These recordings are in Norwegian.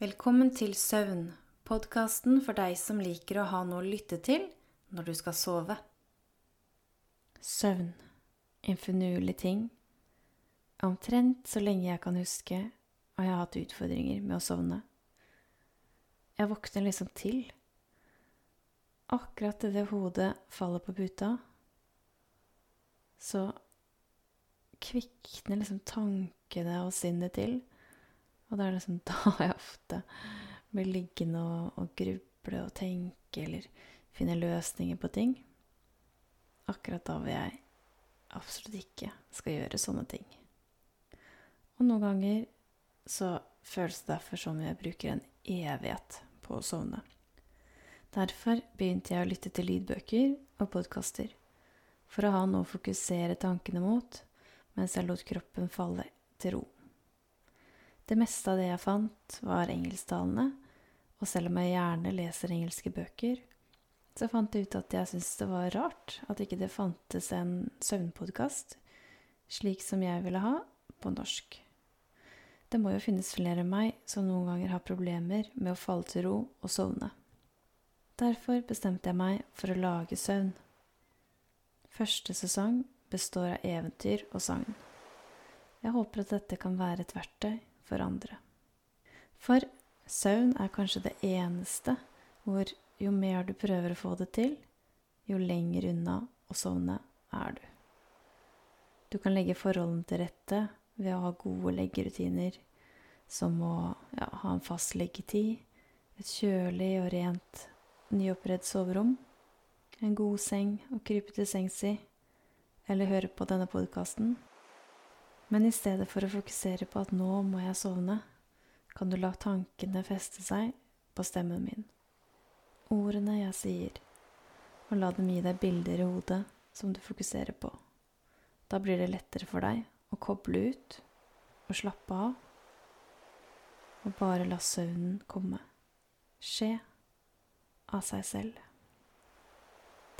Velkommen til Søvn, podkasten for deg som liker å ha noe å lytte til når du skal sove. Søvn, en finurlig ting. Omtrent så lenge jeg kan huske, har jeg hatt utfordringer med å sovne. Jeg våkner liksom til. Akkurat idet hodet faller på puta, så kvikner liksom tankene og sinnet til. Og det er liksom da jeg ofte blir liggende og, og gruble og tenke eller finne løsninger på ting. Akkurat da vil jeg absolutt ikke skal gjøre sånne ting. Og noen ganger så føles det derfor som jeg bruker en evighet på å sovne. Derfor begynte jeg å lytte til lydbøker og podkaster, for å ha noe å fokusere tankene mot mens jeg lot kroppen falle til ro. Det meste av det jeg fant, var engelsktalende, og selv om jeg gjerne leser engelske bøker, så fant jeg ut at jeg syntes det var rart at ikke det fantes en søvnpodkast slik som jeg ville ha, på norsk. Det må jo finnes flere enn meg som noen ganger har problemer med å falle til ro og sovne. Derfor bestemte jeg meg for å lage søvn. Første sesong består av eventyr og sagn. Jeg håper at dette kan være et verktøy for andre. For søvn er kanskje det eneste hvor jo mer du prøver å få det til, jo lenger unna å sovne er du. Du kan legge forholdene til rette ved å ha gode leggerutiner, som å ja, ha en fast leggetid, et kjølig og rent nyoppredd soverom, en god seng å krype til sengs i, eller høre på denne podkasten men i stedet for å fokusere på at nå må jeg sovne, kan du la tankene feste seg på stemmen min. Ordene jeg sier, og la dem gi deg bilder i hodet som du fokuserer på. Da blir det lettere for deg å koble ut og slappe av, og bare la søvnen komme. Skje av seg selv.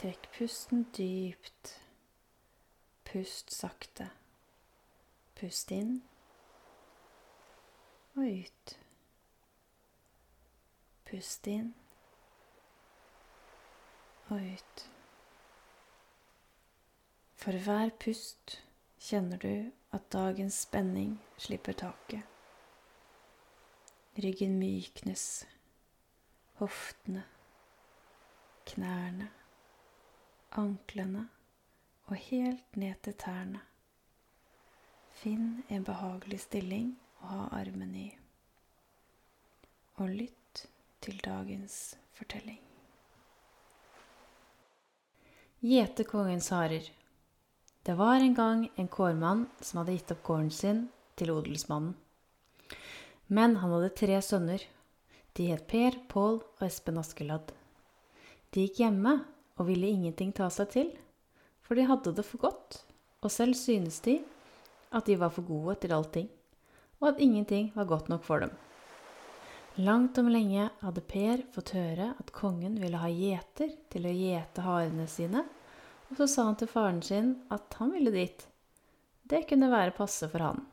Trekk pusten dypt. Pust sakte. Pust inn og ut. Pust inn og ut. For hver pust kjenner du at dagens spenning slipper taket. Ryggen myknes, hoftene, knærne, anklene og helt ned til tærne. Finn en behagelig stilling å ha armen i, og lytt til dagens fortelling. Gjeterkongens harer. Det var en gang en kårmann som hadde gitt opp gården sin til odelsmannen. Men han hadde tre sønner. De het Per, Pål og Espen Askeladd. De gikk hjemme og ville ingenting ta seg til, for de hadde det for godt, og selv synes de at de var for gode til allting, og at ingenting var godt nok for dem. Langt om lenge hadde Per fått høre at kongen ville ha gjeter til å gjete harene sine, og så sa han til faren sin at han ville dit. Det kunne være passe for han.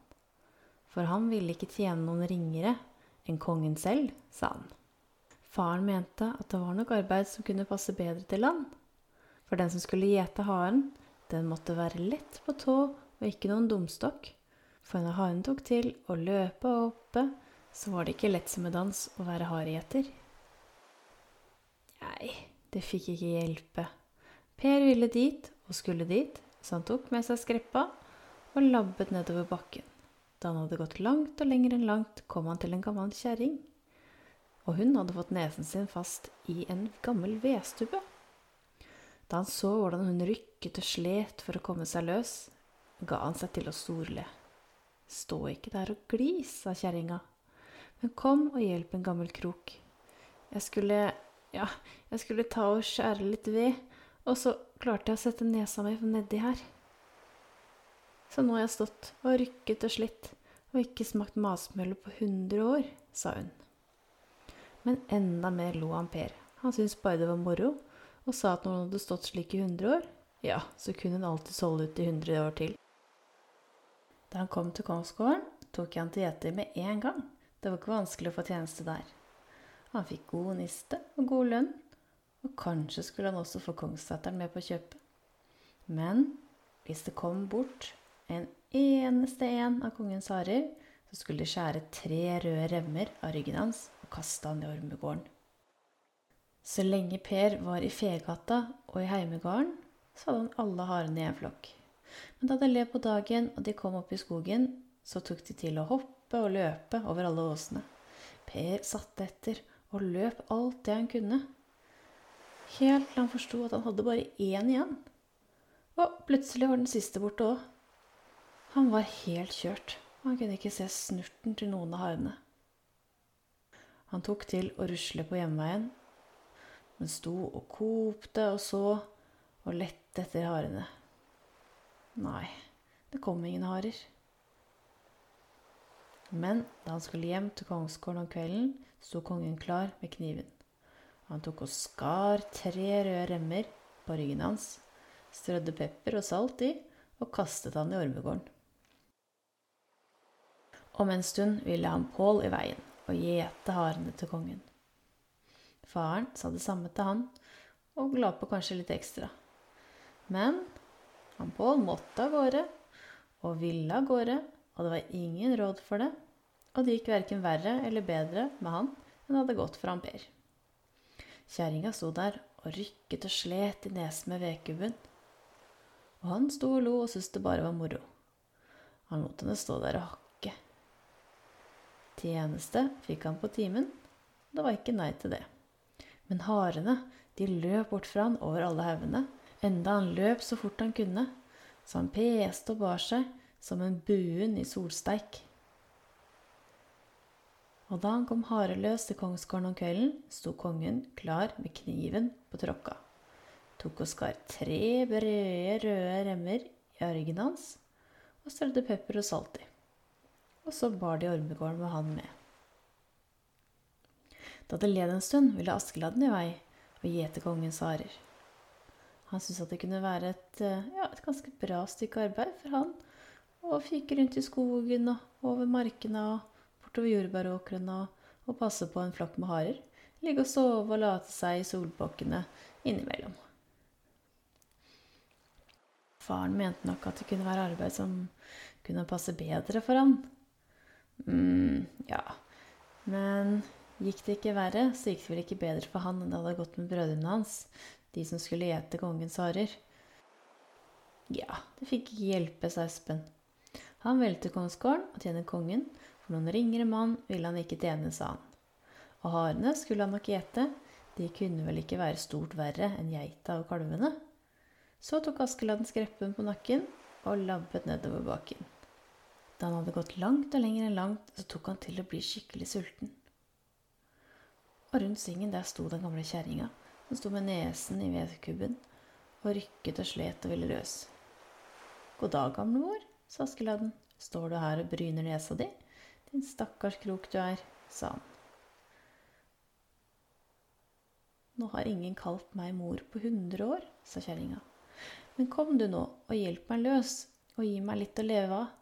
For han ville ikke tjene noen ringere enn kongen selv, sa han. Faren mente at det var nok arbeid som kunne passe bedre til land. For den som skulle gjete haren, den måtte være lett på tå og ikke noen dumstokk. For når haren tok til å løpe og hoppe, så var det ikke lett som en dans å være haregjeter. Nei, det fikk ikke hjelpe. Per ville dit og skulle dit, så han tok med seg skreppa og labbet nedover bakken. Da han hadde gått langt og lenger enn langt, kom han til en gammel kjerring. Og hun hadde fått nesen sin fast i en gammel vedstubbe. Da han så hvordan hun rykket og slet for å komme seg løs, ga han seg til å storle. Stå ikke der og glis, sa kjerringa, men kom og hjelp en gammel krok. Jeg skulle, ja, jeg skulle ta og skjære litt ved, og så klarte jeg å sette nesa mi nedi her. Så nå har jeg stått og rykket og slitt og ikke smakt masmølle på hundre år, sa hun. Men enda mer lo han Per. Han syntes bare det var moro, og sa at når han hadde stått slik i hundre år, ja, så kunne hun alltids holde ut i hundre år til. Da han kom til kongsgården, tok jeg han til gjeter med en gang. Det var ikke vanskelig å få tjeneste der. Han fikk god niste og god lønn, og kanskje skulle han også få kongsdatteren med på kjøpet. Men hvis det kom bort en eneste en av kongens harer, så skulle de skjære tre røde remmer av ryggen hans og kaste han i ormegården. Så lenge Per var i Fegata og i Heimegarden, så hadde han alle harene i en flokk. Men da det led på dagen og de kom opp i skogen, så tok de til å hoppe og løpe over alle åsene. Per satte etter og løp alt det han kunne. Helt til han forsto at han hadde bare én igjen. Og plutselig var den siste borte òg. Han var helt kjørt, og han kunne ikke se snurten til noen av harene. Han tok til å rusle på hjemveien, men sto og kopte og så og lette etter harene. Nei, det kom ingen harer. Men da han skulle hjem til kongsgården om kvelden, sto kongen klar med kniven. Han tok og skar tre røde remmer på ryggen hans, strødde pepper og salt i og kastet han i ormegården. Om en stund ville han Pål i veien og gjete harene til kongen. Faren sa det samme til han og la på kanskje litt ekstra. Men han Pål måtte av gårde og ville av gårde, og det var ingen råd for det. Og det gikk verken verre eller bedre med han enn det hadde gått for han Per. Kjerringa sto der og rykket og slet i nesen med vedkubben. Og han sto og lo og syntes det bare var moro. Han lot henne stå der og hakke. Tjeneste fikk han på timen. Det var ikke nei til det. Men harene, de løp bort fra han over alle haugene, enda han løp så fort han kunne, så han peste og bar seg som en buen i solsteik. Og da han kom hareløs til kongsgården om kvelden, sto kongen klar med kniven på tråkka, tok og skar tre brede, røde remmer i argen hans og strødde pepper og salt i. Og så bar de ormegården med han med. Da det led en stund, ville Askeladden i vei og gjete kongens harer. Han syntes at det kunne være et, ja, et ganske bra stykke arbeid for han å fyke rundt i skogen og over markene og bortover jordbæråkrene og, og passe på en flokk med harer. Ligge og sove og late seg i solbukkene innimellom. Faren mente nok at det kunne være arbeid som kunne passe bedre for han. mm, ja, men gikk det ikke verre, så gikk det vel ikke bedre for han enn det hadde gått med brødrene hans, de som skulle gjete kongens harer. Ja, det fikk ikke hjelpe, sa Espen. Han til kongsgården og tjene kongen, for noen ringere mann ville han ikke tjene, sa han. Og harene skulle han nok gjete, de kunne vel ikke være stort verre enn geita og kalvene. Så tok Askeladden skreppen på nakken og labbet nedover bakken. Da han hadde gått langt og lenger enn langt, så tok han til å bli skikkelig sulten. Og rundt svingen der sto den gamle kjerringa, som sto med nesen i vedkubben og rykket og slet og ville løs. God dag, gamlemor, sa Askeladden. Står du her og bryner nesa di? Din stakkars krok du er, sa han. Nå har ingen kalt meg mor på hundre år, sa kjerringa. Men kom du nå og hjelp meg løs og gi meg litt å leve av,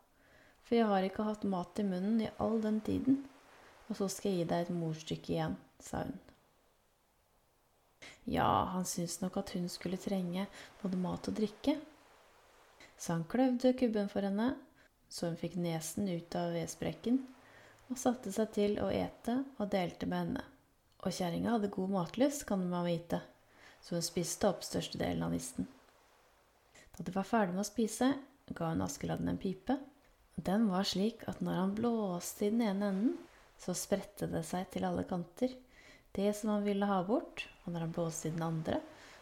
for jeg har ikke hatt mat i munnen i all den tiden, og så skal jeg gi deg et morstykke igjen, sa hun. Ja, han syntes nok at hun skulle trenge både mat og drikke, så han kløvde kubben for henne, så hun fikk nesen ut av vedsprekken, og satte seg til å ete og delte med henne. Og kjerringa hadde god matlyst, kan man vite, så hun spiste opp størstedelen av nisten. Da de var ferdig med å spise, ga hun Askeladden en pipe. Den var slik at når han blåste i den ene enden, så spredte det seg til alle kanter, det som han ville ha bort, og når han blåste i den andre,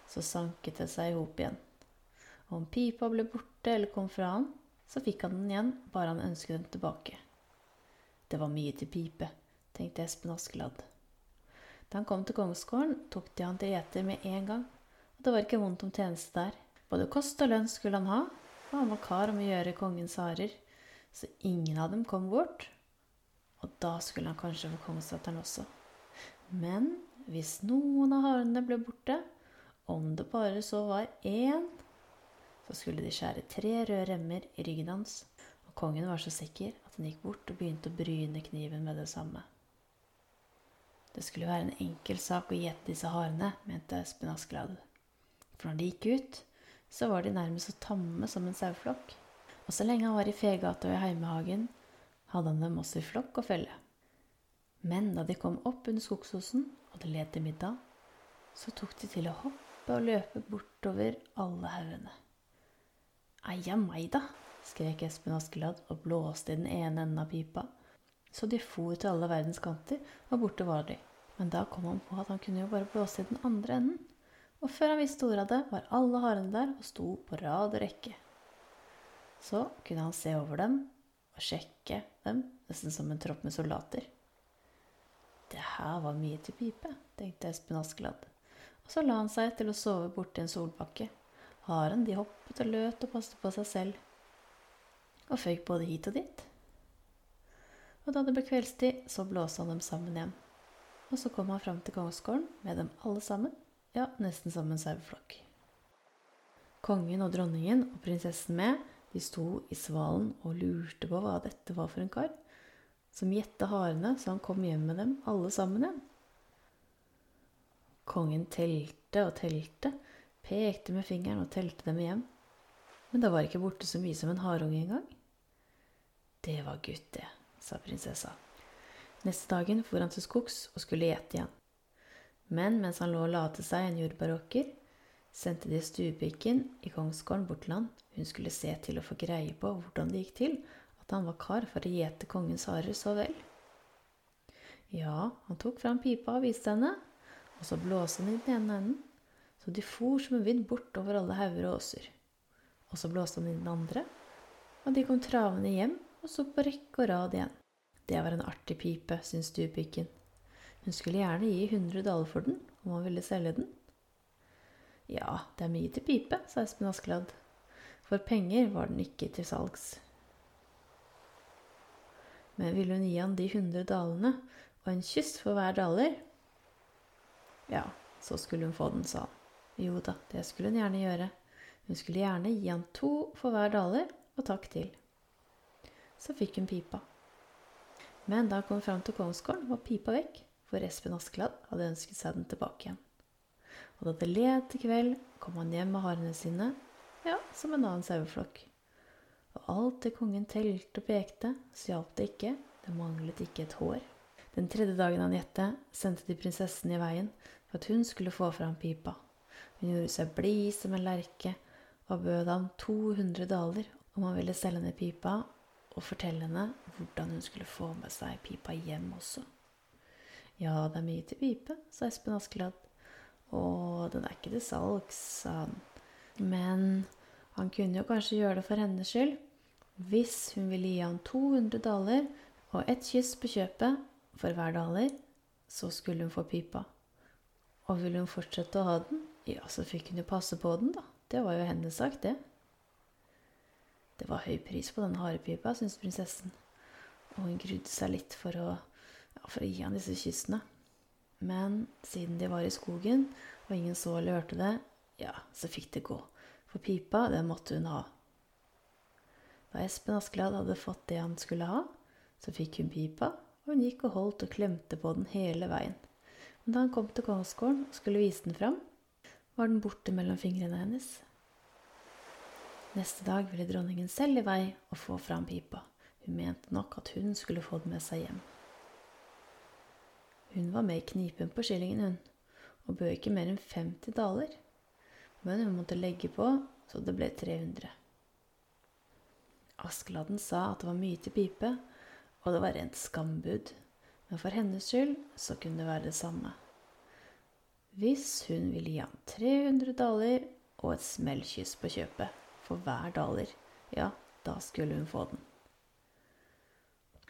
så sanket det seg i hop igjen. Og om pipa ble borte eller kom fra han, så fikk han den igjen, bare han ønsket den tilbake. Det var mye til pipe, tenkte Espen Askeladd. Da han kom til kongsgården, tok de han til gjeter med en gang, og det var ikke vondt om tjeneste der. Både kost og lønn skulle han ha, og han var kar om å gjøre kongens harer, så ingen av dem kom bort. Og da skulle han kanskje få kongsdatteren også. Men hvis noen av harene ble borte, om det bare så var én, så skulle de skjære tre røde remmer i ryggen hans, og kongen var så sikker at han gikk bort og begynte å bryne kniven med det samme. Det skulle være en enkel sak å gjete disse harene, mente Espen Askeladd. For når de gikk ut, så var de nærmest så tamme som en saueflokk. Og så lenge han var i Fegata og i Heimehagen, hadde han dem også i flokk og felle. Men da de kom opp under skogsosen, og det led til middag, så tok de til å hoppe og løpe bortover alle haugene. Eia meg, da, skrek Espen Askeladd og blåste i den ene enden av pipa så de for til alle verdens kanter, og borte var de. Men da kom han på at han kunne jo bare blåse i den andre enden. Og før han visste ordet av det, var alle harene der og sto på rad og rekke. Så kunne han se over dem og sjekke dem, nesten som en tropp med soldater. Det her var mye til pipe, tenkte Espen Askeladd. Og så la han seg til å sove borti en solbakke. Haren de hoppet og løt og passet på seg selv. Og føyk både hit og dit og da det ble kveldstid, så blåste han dem sammen igjen. Og så kom han fram til kongsgården med dem alle sammen, ja, nesten som en saueflokk. Kongen og dronningen og prinsessen med, de sto i svalen og lurte på hva dette var for en kar, som gjette harene så han kom hjem med dem alle sammen igjen. Kongen telte og telte, pekte med fingeren og telte dem hjem, men det var ikke borte så mye som en harunge engang. Det var gutt, det sa prinsessa. Neste dagen for han til skogs og skulle gjete igjen. Men mens han lå og la til seg en jordbæråker, sendte de stuepiken i kongsgården bort til han. Hun skulle se til å få greie på hvordan det gikk til at han var kar for å gjete kongens harer så vel. Ja, han tok fram pipa og viste henne, og så blåste han i den ene enden, så de for som en vind bortover alle hauger og åser. Og så blåste han i den andre, og de kom travende hjem og så på rekke og rad igjen. Det var en artig pipe, syntes stuepiken. Hun skulle gjerne gi 100 daler for den, om han ville selge den. Ja, det er mye til pipe, sa Espen Askeladd. For penger var den ikke til salgs. Men ville hun gi han de 100 dalene og en kyss for hver daler? Ja, så skulle hun få den, sa han. Jo da, det skulle hun gjerne gjøre. Hun skulle gjerne gi han to for hver daler, og takk til så fikk hun pipa. Men da han kom fram til kongsgården, var pipa vekk, for Espen Askeladd hadde ønsket seg den tilbake igjen. Og da det led til kveld, kom han hjem med harene sine, ja, som en annen saueflokk. Og alt det kongen telte og pekte, så hjalp det ikke, det manglet ikke et hår. Den tredje dagen han gjette, sendte de prinsessen i veien for at hun skulle få fram pipa. Hun gjorde seg blid som en lerke og bød ham 200 daler om han ville selge ned pipa og fortelle henne hvordan hun skulle få med seg pipa hjem også. Ja, det er mye til pipe, sa Espen Askeladd. Å, den er ikke til salgs, sa han. Men han kunne jo kanskje gjøre det for hennes skyld. Hvis hun ville gi han 200 daler og ett kyss på kjøpet for hver daler, så skulle hun få pipa. Og ville hun fortsette å ha den, ja, så fikk hun jo passe på den, da. Det var jo hennes sak, det. Det var høy pris på den harepipa, syntes prinsessen, og hun grudde seg litt for å, ja, for å gi han disse kyssene. Men siden de var i skogen, og ingen så eller hørte det, ja, så fikk det gå, for pipa, den måtte hun ha. Da Espen Askeladd hadde fått det han skulle ha, så fikk hun pipa, og hun gikk og holdt og klemte på den hele veien. Men da han kom til kongsgården og skulle vise den fram, var den borte mellom fingrene hennes. Neste dag ville dronningen selv i vei og få fram pipa. Hun mente nok at hun skulle få den med seg hjem. Hun var med i knipen på skillingen, hun, og bød ikke mer enn 50 daler. Men hun måtte legge på, så det ble 300. Askeladden sa at det var mye til pipe, og det var rent skambud. Men for hennes skyld så kunne det være det samme. Hvis hun ville gi ham 300 daler og et smellkyss på kjøpet for hver daler, ja, da skulle hun få den.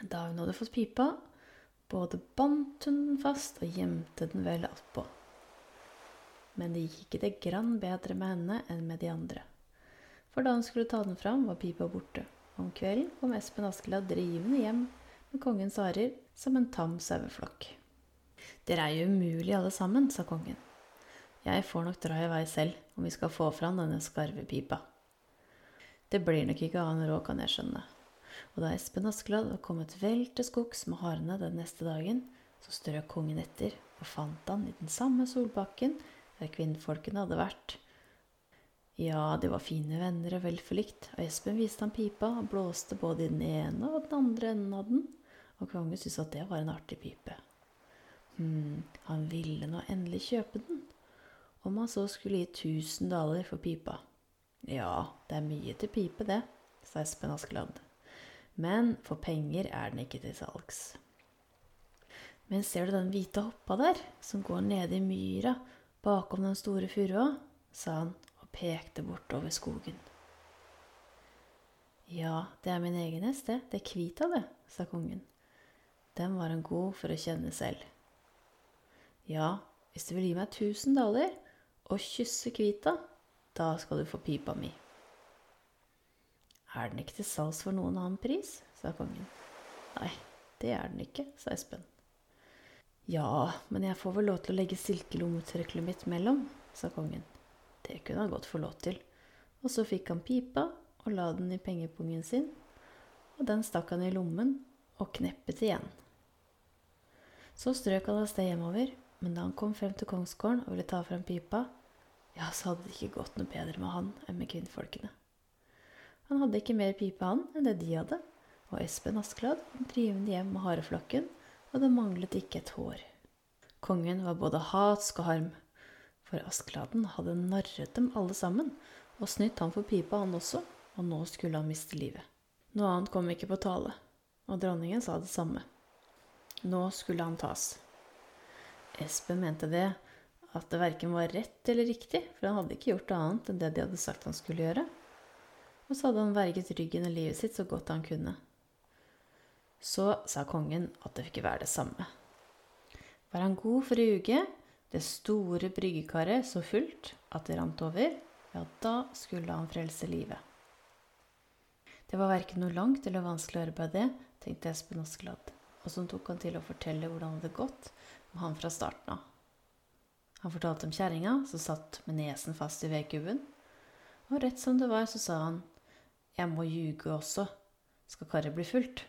Da hun hadde fått pipa, både bandt hun den fast og gjemte den vel attpå. Men det gikk ikke det grann bedre med henne enn med de andre. For da hun skulle ta den fram, var pipa borte. Om kvelden kom Espen Askeladd drivende hjem med kongens harer som en tam saueflokk. Dere er jo umulige alle sammen, sa kongen. Jeg får nok dra i vei selv om vi skal få fram denne skarvepipa. Det blir nok ikke annen råd, kan jeg skjønne. Og da Espen Askeladd var kommet vel til skogs med harene den neste dagen, Så strøk kongen etter og fant han i den samme solbakken der kvinnfolkene hadde vært. Ja, de var fine venner og vel forlikt, og Espen viste ham pipa og blåste både i den ene og den andre enden av den, og kongen syntes at det var en artig pipe. Hm, han ville nå endelig kjøpe den, om han så skulle gi tusen daler for pipa. Ja, det er mye til pipe, det, sa Espen Askeladd. Men for penger er den ikke til salgs. Men ser du den hvite hoppa der, som går nede i myra bakom den store furua? sa han og pekte bortover skogen. Ja, det er min egen hest, det. Det er Kvita, det, sa kongen. Den var han god for å kjenne selv. Ja, hvis du vil gi meg tusen daler og kysse Kvita, da skal du få pipa mi. Er den ikke til salgs for noen annen pris? sa kongen. Nei, det er den ikke, sa Espen. Ja, men jeg får vel lov til å legge silkelommetørkleet mitt mellom, sa kongen. Det kunne han godt få lov til. Og så fikk han pipa og la den i pengepungen sin, og den stakk han i lommen og kneppet igjen. Så strøk han av sted hjemover, men da han kom frem til kongsgården og ville ta frem pipa, ja, så hadde det ikke gått noe bedre med han enn med kvinnfolkene. Han hadde ikke mer pipe, han, enn det de hadde, og Espen Askeladd kom drivende hjem med hareflokken og det manglet ikke et hår. Kongen var både hatsk og harm, for Askeladden hadde narret dem alle sammen og snytt han for pipa, han også, og nå skulle han miste livet. Noe annet kom ikke på tale, og dronningen sa det samme. Nå skulle han tas. Espen mente det at det verken var rett eller riktig, for han hadde ikke gjort annet enn det de hadde sagt han skulle gjøre. Og så hadde han verget ryggen og livet sitt så godt han kunne. Så sa kongen at det fikk være det samme. Var han god for å uke, det store bryggekaret så fullt at det rant over, ja, da skulle han frelse livet. Det var verken noe langt eller vanskelig arbeid, det, tenkte Espen Askeladd, og så tok han til å fortelle hvordan det hadde gått med han fra starten av. Han fortalte om kjerringa som satt med nesen fast i vedkubben, og rett som det var, så sa han, jeg må ljuge også, skal karet bli fullt.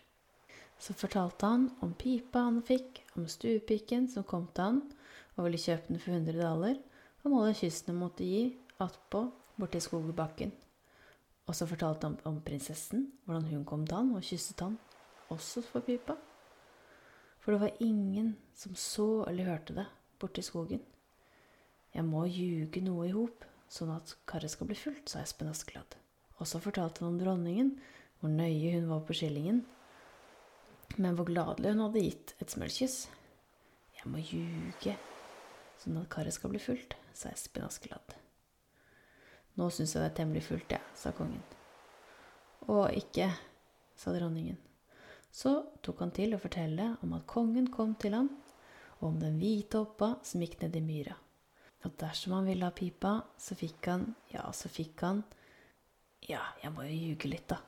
Så fortalte han om pipa han fikk, om stuepiken som kom til han og ville kjøpe den for 100 daler, om alle kyssene måtte gi attpå borti skogbakken. Og så fortalte han om prinsessen, hvordan hun kom til han og kysset han, også for pipa. For det var ingen som så eller hørte det borti skogen. Jeg må ljuge noe i hop, sånn at karet skal bli fullt, sa Espen Askeladd. Og så fortalte han om dronningen, hvor nøye hun var på skillingen, men hvor gladelig hun hadde gitt et smølkyss. Jeg må ljuge, sånn at karet skal bli fullt, sa Espen Askeladd. Nå syns jeg det er temmelig fullt, jeg, ja, sa kongen. Å, ikke, sa dronningen. Så tok han til å fortelle om at kongen kom til ham, og om den hvite hoppa som gikk ned i myra. Og dersom han ville ha pipa, så fikk han, ja, så fikk han Ja, jeg må jo ljuge litt, da,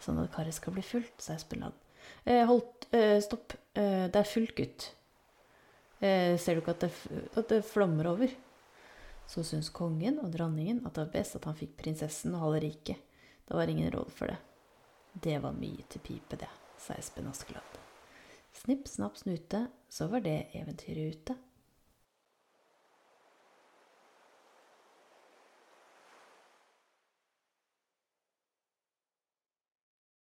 sånn at karet skal bli fullt, sa Espen Ladd. Eh, holdt eh, Stopp. Eh, det er fullt, gutt. ser du ikke at det, at det flommer over? Så syntes kongen og dronningen at det var best at han fikk prinsessen og halve riket. Det var ingen råd for det. Det var mye til pipe, det, sa Espen Askeladd. Snipp, snapp, snute, så var det eventyret ute.